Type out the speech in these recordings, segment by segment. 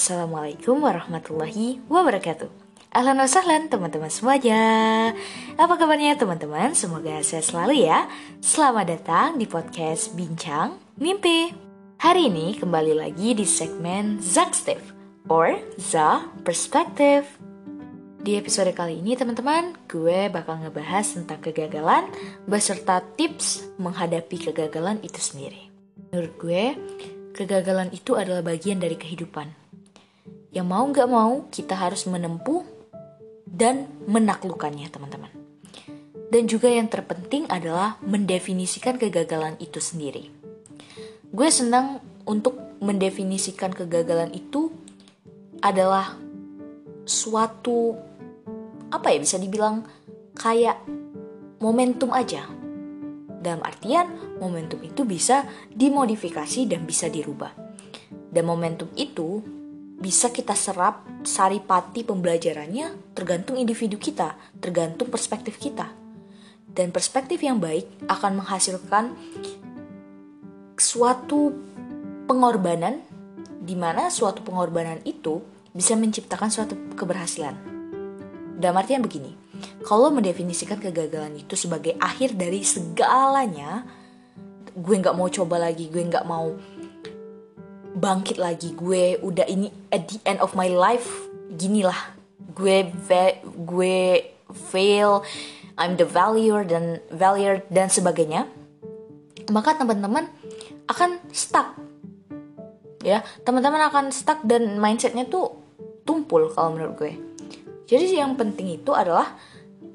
Assalamualaikum warahmatullahi wabarakatuh. Ahlan wa sahlan teman-teman semuanya. Apa kabarnya teman-teman? Semoga sehat selalu ya. Selamat datang di podcast Bincang Mimpi. Hari ini kembali lagi di segmen Zakstif Or The Perspective Di episode kali ini teman-teman Gue bakal ngebahas tentang kegagalan Beserta tips menghadapi kegagalan itu sendiri. Menurut gue, kegagalan itu adalah bagian dari kehidupan yang mau nggak mau kita harus menempuh dan menaklukkannya teman-teman. Dan juga yang terpenting adalah mendefinisikan kegagalan itu sendiri. Gue senang untuk mendefinisikan kegagalan itu adalah suatu apa ya bisa dibilang kayak momentum aja. Dalam artian momentum itu bisa dimodifikasi dan bisa dirubah. Dan momentum itu bisa kita serap saripati pembelajarannya tergantung individu kita, tergantung perspektif kita. Dan perspektif yang baik akan menghasilkan suatu pengorbanan di mana suatu pengorbanan itu bisa menciptakan suatu keberhasilan. Dalam artian begini, kalau mendefinisikan kegagalan itu sebagai akhir dari segalanya, gue nggak mau coba lagi, gue nggak mau bangkit lagi. Gue udah ini at the end of my life gini lah gue ve gue fail I'm the failure dan failure dan sebagainya. Maka teman-teman akan stuck. Ya teman-teman akan stuck dan mindsetnya tuh tumpul kalau menurut gue. Jadi yang penting itu adalah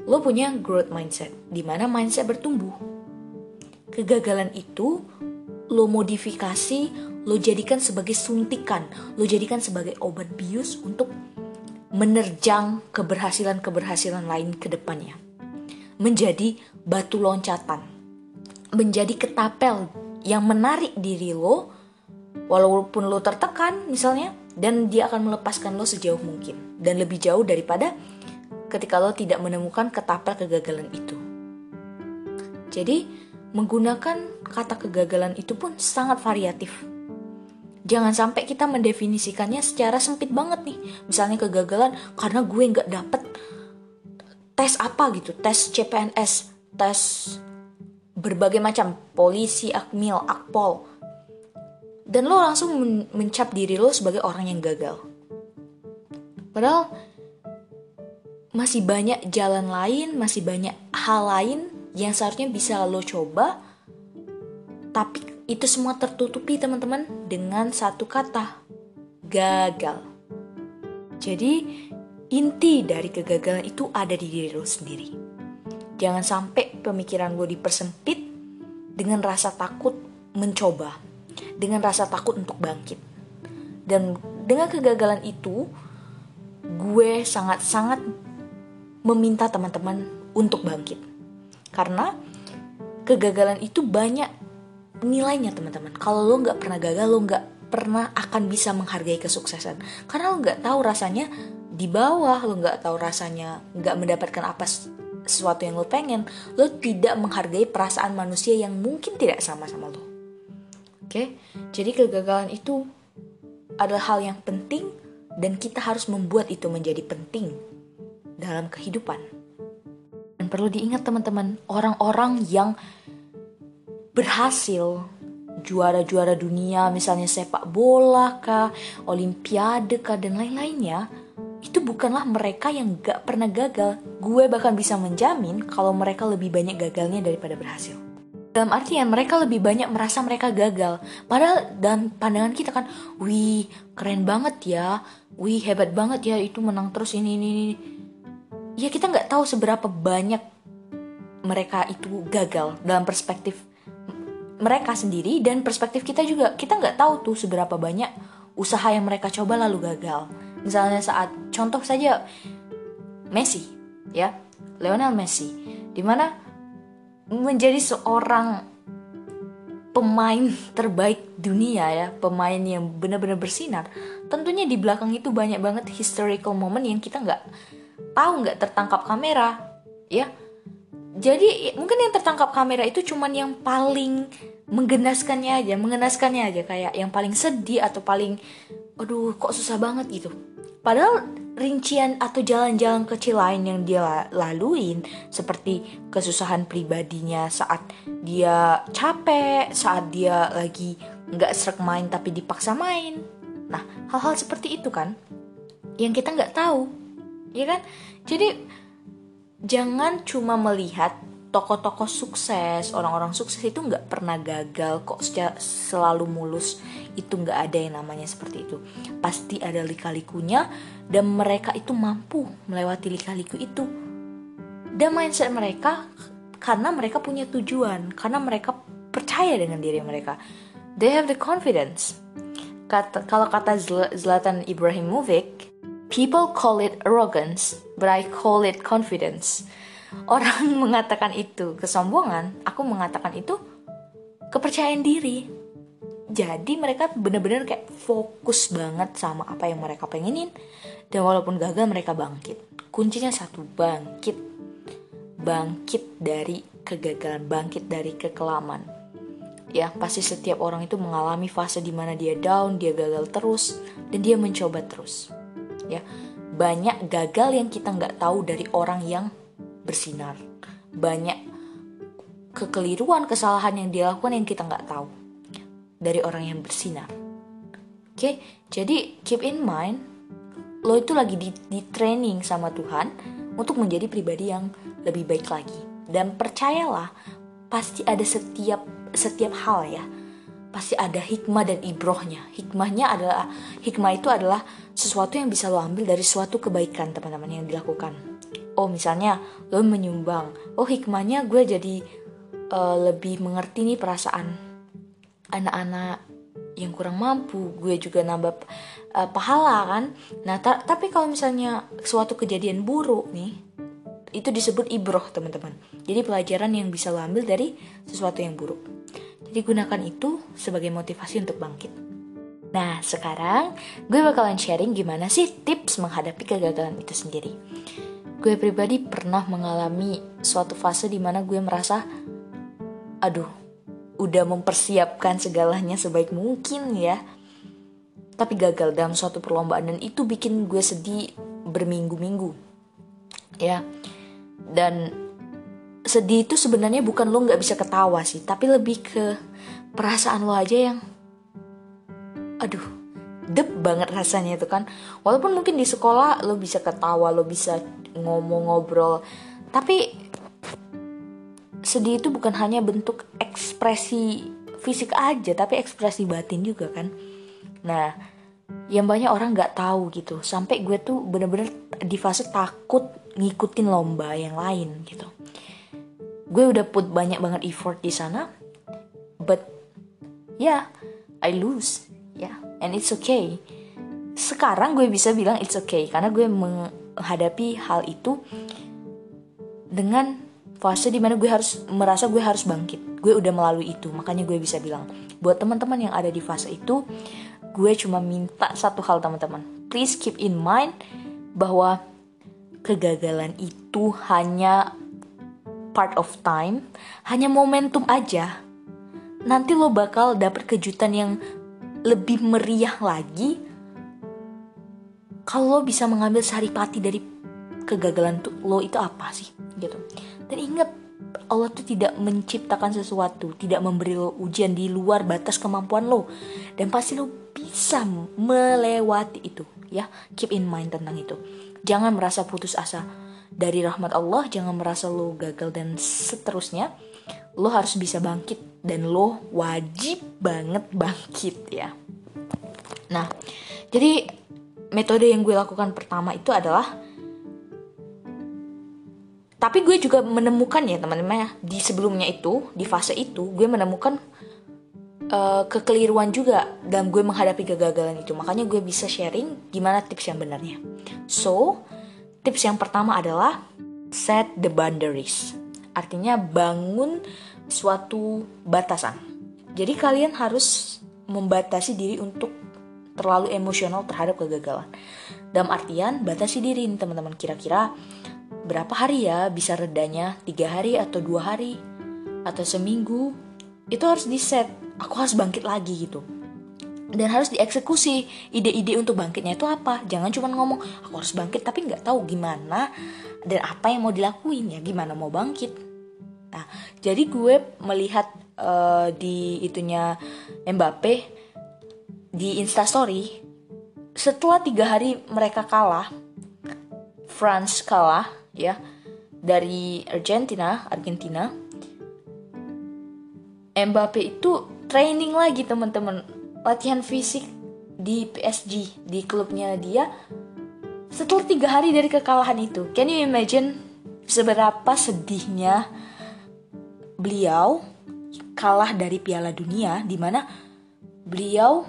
lo punya growth mindset di mana mindset bertumbuh. Kegagalan itu lo modifikasi lo jadikan sebagai suntikan, lo jadikan sebagai obat bius untuk menerjang keberhasilan-keberhasilan lain ke depannya. Menjadi batu loncatan, menjadi ketapel yang menarik diri lo, walaupun lo tertekan misalnya, dan dia akan melepaskan lo sejauh mungkin, dan lebih jauh daripada ketika lo tidak menemukan ketapel kegagalan itu. Jadi, menggunakan kata kegagalan itu pun sangat variatif. Jangan sampai kita mendefinisikannya secara sempit banget nih. Misalnya kegagalan karena gue nggak dapet tes apa gitu. Tes CPNS tes berbagai macam polisi akmil akpol. Dan lo langsung men mencap diri lo sebagai orang yang gagal. Padahal masih banyak jalan lain masih banyak hal lain yang seharusnya bisa lo coba tapi itu semua tertutupi teman-teman dengan satu kata, gagal. Jadi inti dari kegagalan itu ada di diri lo sendiri. Jangan sampai pemikiran lo dipersempit dengan rasa takut mencoba, dengan rasa takut untuk bangkit. Dan dengan kegagalan itu, gue sangat-sangat meminta teman-teman untuk bangkit. Karena kegagalan itu banyak nilainya teman-teman. Kalau lo nggak pernah gagal lo nggak pernah akan bisa menghargai kesuksesan. Karena lo nggak tahu rasanya di bawah lo nggak tahu rasanya nggak mendapatkan apa sesuatu yang lo pengen lo tidak menghargai perasaan manusia yang mungkin tidak sama sama lo. Oke? Jadi kegagalan itu adalah hal yang penting dan kita harus membuat itu menjadi penting dalam kehidupan dan perlu diingat teman-teman orang-orang yang berhasil juara-juara dunia misalnya sepak bola kah, olimpiade kah dan lain-lainnya itu bukanlah mereka yang gak pernah gagal. Gue bahkan bisa menjamin kalau mereka lebih banyak gagalnya daripada berhasil. Dalam artian mereka lebih banyak merasa mereka gagal. Padahal dalam pandangan kita kan, wih keren banget ya, wih hebat banget ya itu menang terus ini ini ini. Ya kita nggak tahu seberapa banyak mereka itu gagal dalam perspektif mereka sendiri dan perspektif kita juga. Kita nggak tahu tuh seberapa banyak usaha yang mereka coba lalu gagal. Misalnya saat contoh saja Messi ya Lionel Messi di mana menjadi seorang pemain terbaik dunia ya pemain yang benar-benar bersinar tentunya di belakang itu banyak banget historical moment yang kita nggak tahu nggak tertangkap kamera ya. Jadi mungkin yang tertangkap kamera itu cuman yang paling menggenaskannya aja mengenaskannya aja kayak yang paling sedih atau paling aduh kok susah banget gitu. Padahal rincian atau jalan-jalan kecil lain yang dia laluin seperti kesusahan pribadinya saat dia capek saat dia lagi nggak serak main tapi dipaksa main. Nah hal-hal seperti itu kan yang kita nggak tahu ya kan jadi jangan cuma melihat tokoh-tokoh sukses, orang-orang sukses itu nggak pernah gagal kok selalu mulus. Itu nggak ada yang namanya seperti itu. Pasti ada lika-likunya dan mereka itu mampu melewati lika-liku itu. Dan mindset mereka karena mereka punya tujuan, karena mereka percaya dengan diri mereka. They have the confidence. Kata, kalau kata Zlatan Ibrahimovic, people call it arrogance, but I call it confidence. Orang mengatakan itu kesombongan, aku mengatakan itu kepercayaan diri. Jadi mereka benar-benar kayak fokus banget sama apa yang mereka pengenin dan walaupun gagal mereka bangkit. Kuncinya satu, bangkit. Bangkit dari kegagalan, bangkit dari kekelaman. Ya, pasti setiap orang itu mengalami fase di mana dia down, dia gagal terus, dan dia mencoba terus. Ya, banyak gagal yang kita nggak tahu dari orang yang bersinar. Banyak kekeliruan, kesalahan yang dilakukan yang kita nggak tahu dari orang yang bersinar. Oke, jadi keep in mind, lo itu lagi di, di training sama Tuhan untuk menjadi pribadi yang lebih baik lagi. Dan percayalah, pasti ada setiap setiap hal ya pasti ada hikmah dan ibrohnya. Hikmahnya adalah hikmah itu adalah sesuatu yang bisa lo ambil dari suatu kebaikan teman-teman yang dilakukan. Oh misalnya lo menyumbang. Oh hikmahnya gue jadi uh, lebih mengerti nih perasaan anak-anak yang kurang mampu. Gue juga nambah uh, pahala kan. Nah ta tapi kalau misalnya suatu kejadian buruk nih itu disebut ibroh teman-teman. Jadi pelajaran yang bisa lo ambil dari sesuatu yang buruk. Jadi gunakan itu sebagai motivasi untuk bangkit. Nah, sekarang gue bakalan sharing gimana sih tips menghadapi kegagalan itu sendiri. Gue pribadi pernah mengalami suatu fase di mana gue merasa, aduh, udah mempersiapkan segalanya sebaik mungkin ya. Tapi gagal dalam suatu perlombaan dan itu bikin gue sedih berminggu-minggu. Ya, dan sedih itu sebenarnya bukan lo nggak bisa ketawa sih tapi lebih ke perasaan lo aja yang aduh dep banget rasanya itu kan. Walaupun mungkin di sekolah lo bisa ketawa lo bisa ngomong ngobrol tapi sedih itu bukan hanya bentuk ekspresi fisik aja tapi ekspresi batin juga kan. Nah yang banyak orang nggak tahu gitu sampai gue tuh bener-bener di fase takut ngikutin lomba yang lain gitu gue udah put banyak banget effort di sana but yeah I lose yeah and it's okay. Sekarang gue bisa bilang it's okay karena gue menghadapi hal itu dengan fase di mana gue harus merasa gue harus bangkit. Gue udah melalui itu makanya gue bisa bilang buat teman-teman yang ada di fase itu gue cuma minta satu hal teman-teman. Please keep in mind bahwa kegagalan itu hanya part of time, hanya momentum aja. Nanti lo bakal dapet kejutan yang lebih meriah lagi kalau lo bisa mengambil saripati dari kegagalan tuh lo itu apa sih gitu. Dan ingat Allah tuh tidak menciptakan sesuatu, tidak memberi lo ujian di luar batas kemampuan lo. Dan pasti lo bisa melewati itu, ya. Keep in mind tentang itu. Jangan merasa putus asa dari rahmat Allah jangan merasa lo gagal dan seterusnya lo harus bisa bangkit dan lo wajib banget bangkit ya. Nah jadi metode yang gue lakukan pertama itu adalah tapi gue juga menemukan ya teman-teman ya di sebelumnya itu di fase itu gue menemukan uh, kekeliruan juga dalam gue menghadapi kegagalan itu. Makanya gue bisa sharing gimana tips yang benarnya. So Tips yang pertama adalah set the boundaries. Artinya bangun suatu batasan. Jadi kalian harus membatasi diri untuk terlalu emosional terhadap kegagalan. Dalam artian batasi diri teman-teman kira-kira berapa hari ya bisa redanya tiga hari atau dua hari atau seminggu itu harus di set aku harus bangkit lagi gitu dan harus dieksekusi. Ide-ide untuk bangkitnya itu apa? Jangan cuma ngomong aku harus bangkit tapi nggak tahu gimana dan apa yang mau dilakuin ya gimana mau bangkit. Nah jadi gue melihat uh, di itunya Mbappe di Instastory setelah tiga hari mereka kalah France kalah ya dari Argentina Argentina Mbappe itu training lagi teman-teman latihan fisik di PSG di klubnya dia setelah tiga hari dari kekalahan itu. Can you imagine seberapa sedihnya beliau kalah dari Piala Dunia di mana beliau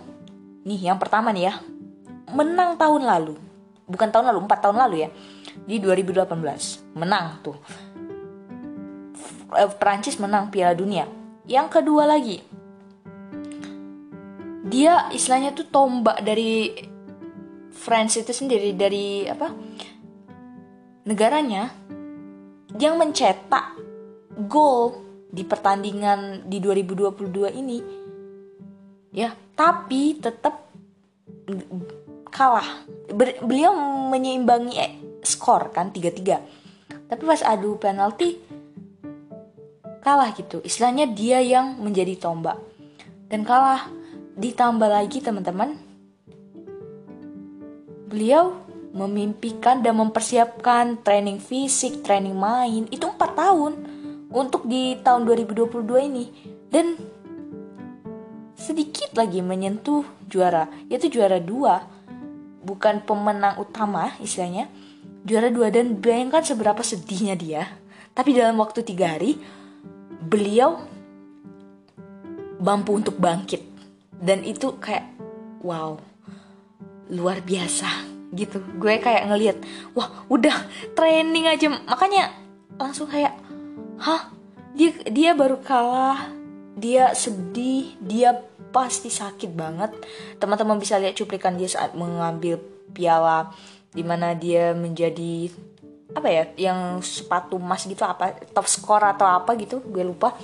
nih yang pertama nih ya menang tahun lalu. Bukan tahun lalu empat tahun lalu ya. Di 2018 menang tuh. Eh, Prancis menang Piala Dunia. Yang kedua lagi dia istilahnya tuh tombak dari France itu sendiri dari apa negaranya yang mencetak gol di pertandingan di 2022 ini. Ya tapi tetap kalah. Ber, beliau menyeimbangi eh, skor kan 3-3 tapi pas adu penalti kalah gitu. Istilahnya dia yang menjadi tombak. Dan kalah ditambah lagi teman-teman. Beliau memimpikan dan mempersiapkan training fisik training main itu 4 tahun untuk di tahun 2022 ini. Dan sedikit lagi menyentuh juara yaitu juara dua. Bukan pemenang utama istilahnya. Juara dua dan bayangkan seberapa sedihnya dia. Tapi dalam waktu tiga hari beliau mampu untuk bangkit dan itu kayak wow luar biasa gitu. Gue kayak ngelihat wah udah training aja. Makanya langsung kayak hah? Dia dia baru kalah dia sedih dia pasti sakit banget. Teman-teman bisa lihat cuplikan dia saat mengambil piala di mana dia menjadi apa ya yang sepatu emas gitu apa top skor atau apa gitu gue lupa.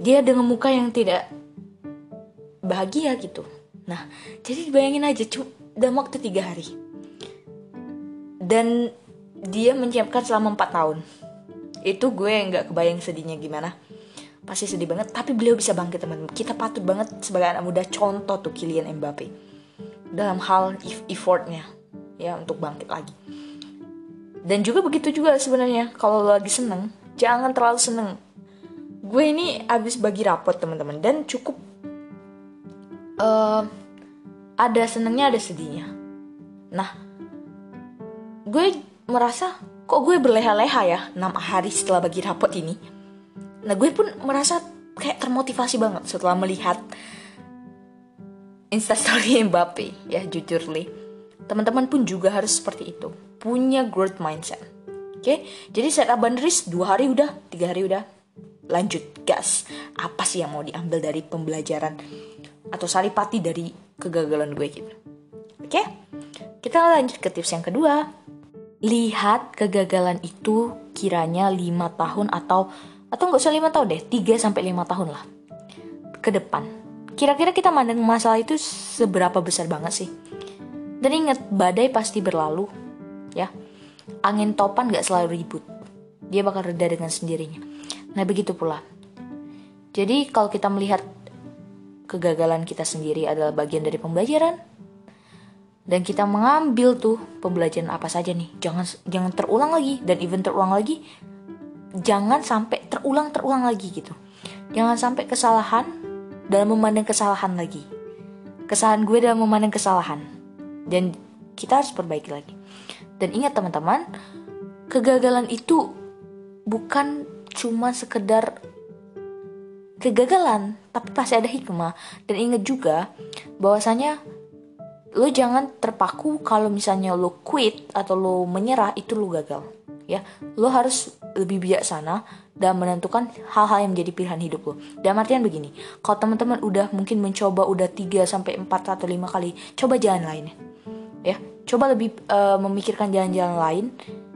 Dia dengan muka yang tidak bahagia gitu. Nah jadi bayangin aja cuma dalam waktu tiga hari. Dan dia menyiapkan selama empat tahun. Itu gue nggak kebayang sedihnya gimana. Pasti sedih banget tapi beliau bisa bangkit teman. Kita patut banget sebagai anak muda contoh tuh Kylian Mbappe. Dalam hal effortnya ya untuk bangkit lagi. Dan juga begitu juga sebenarnya kalau lagi seneng jangan terlalu seneng. Gue ini abis bagi rapot teman-teman dan cukup uh, ada senengnya ada sedihnya. Nah gue merasa kok gue berleha-leha ya 6 hari setelah bagi rapot ini. Nah gue pun merasa kayak termotivasi banget setelah melihat instastory Mbappe ya jujur li. Teman-teman pun juga harus seperti itu. Punya growth mindset. Oke, jadi set up boundaries dua hari udah, tiga hari udah, lanjut gas. Apa sih yang mau diambil dari pembelajaran atau saripati dari kegagalan gue gitu? Oke, kita lanjut ke tips yang kedua. Lihat kegagalan itu kiranya lima tahun atau atau nggak usah lima tahun deh, 3 sampai lima tahun lah ke depan. Kira-kira kita mandang masalah itu seberapa besar banget sih? Dan ingat, badai pasti berlalu, ya angin topan gak selalu ribut dia bakal reda dengan sendirinya nah begitu pula jadi kalau kita melihat kegagalan kita sendiri adalah bagian dari pembelajaran. Dan kita mengambil tuh pembelajaran apa saja nih. Jangan jangan terulang lagi. Dan even terulang lagi jangan sampai terulang terulang lagi gitu. Jangan sampai kesalahan dalam memandang kesalahan lagi. Kesalahan gue dalam memandang kesalahan. Dan kita harus perbaiki lagi. Dan ingat teman-teman, kegagalan itu bukan cuma sekedar kegagalan, tapi pasti ada hikmah. Dan ingat juga bahwasanya lo jangan terpaku kalau misalnya lo quit atau lo menyerah itu lo gagal. Ya, lo harus lebih bijaksana dan menentukan hal-hal yang menjadi pilihan hidup lo. Dan artian begini, kalau teman-teman udah mungkin mencoba udah 3 sampai 4 atau 5 kali, coba jalan lain. Ya, coba lebih uh, memikirkan jalan-jalan lain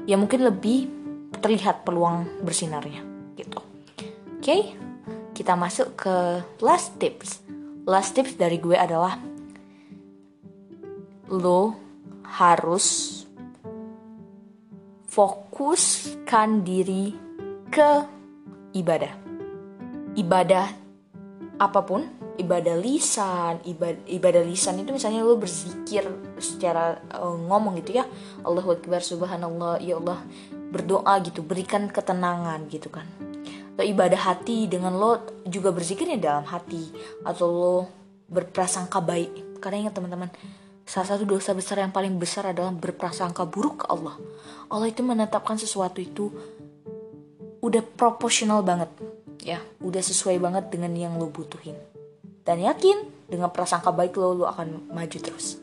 ya mungkin lebih terlihat peluang bersinarnya gitu oke okay? Kita masuk ke last tips last tips dari gue adalah lo harus fokuskan diri ke ibadah. Ibadah apa pun, ibadah lisan, ibadah, ibadah lisan itu misalnya lo berzikir secara uh, ngomong gitu ya. Allahu Akbar subhanallah, ya Allah berdoa gitu, berikan ketenangan gitu kan. Atau ibadah hati dengan lo juga berzikirnya dalam hati atau lo berprasangka baik. Karena ingat teman-teman, Salah satu dosa besar yang paling besar adalah berprasangka buruk ke Allah. Allah itu menetapkan sesuatu itu udah proporsional banget, ya, udah sesuai banget dengan yang lo butuhin. Dan yakin dengan prasangka baik lo, lo akan maju terus,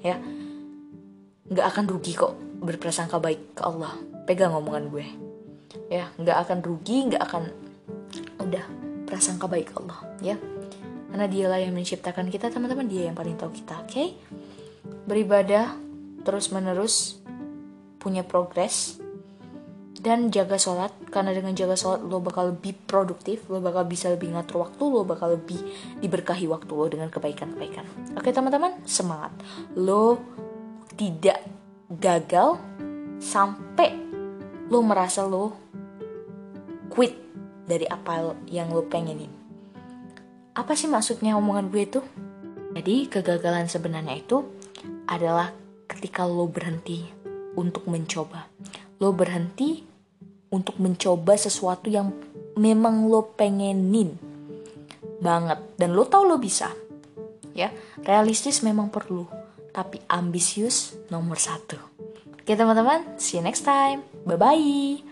ya. Nggak akan rugi kok berprasangka baik ke Allah. Pegang omongan gue, ya, nggak akan rugi, nggak akan udah prasangka baik Allah, ya. Karena dialah yang menciptakan kita, teman-teman, dia yang paling tahu kita, oke? Okay? beribadah terus-menerus, punya progres, dan jaga sholat karena dengan jaga sholat lo bakal lebih produktif lo bakal bisa lebih ngatur waktu lo bakal lebih diberkahi waktu lo dengan kebaikan-kebaikan oke teman-teman semangat lo tidak gagal sampai lo merasa lo quit dari apa yang lo pengenin apa sih maksudnya omongan gue itu jadi kegagalan sebenarnya itu adalah ketika lo berhenti untuk mencoba. Lo berhenti untuk mencoba sesuatu yang memang lo pengenin banget dan lo tahu lo bisa. Ya, realistis memang perlu, tapi ambisius nomor satu. Oke teman-teman, see you next time. Bye-bye.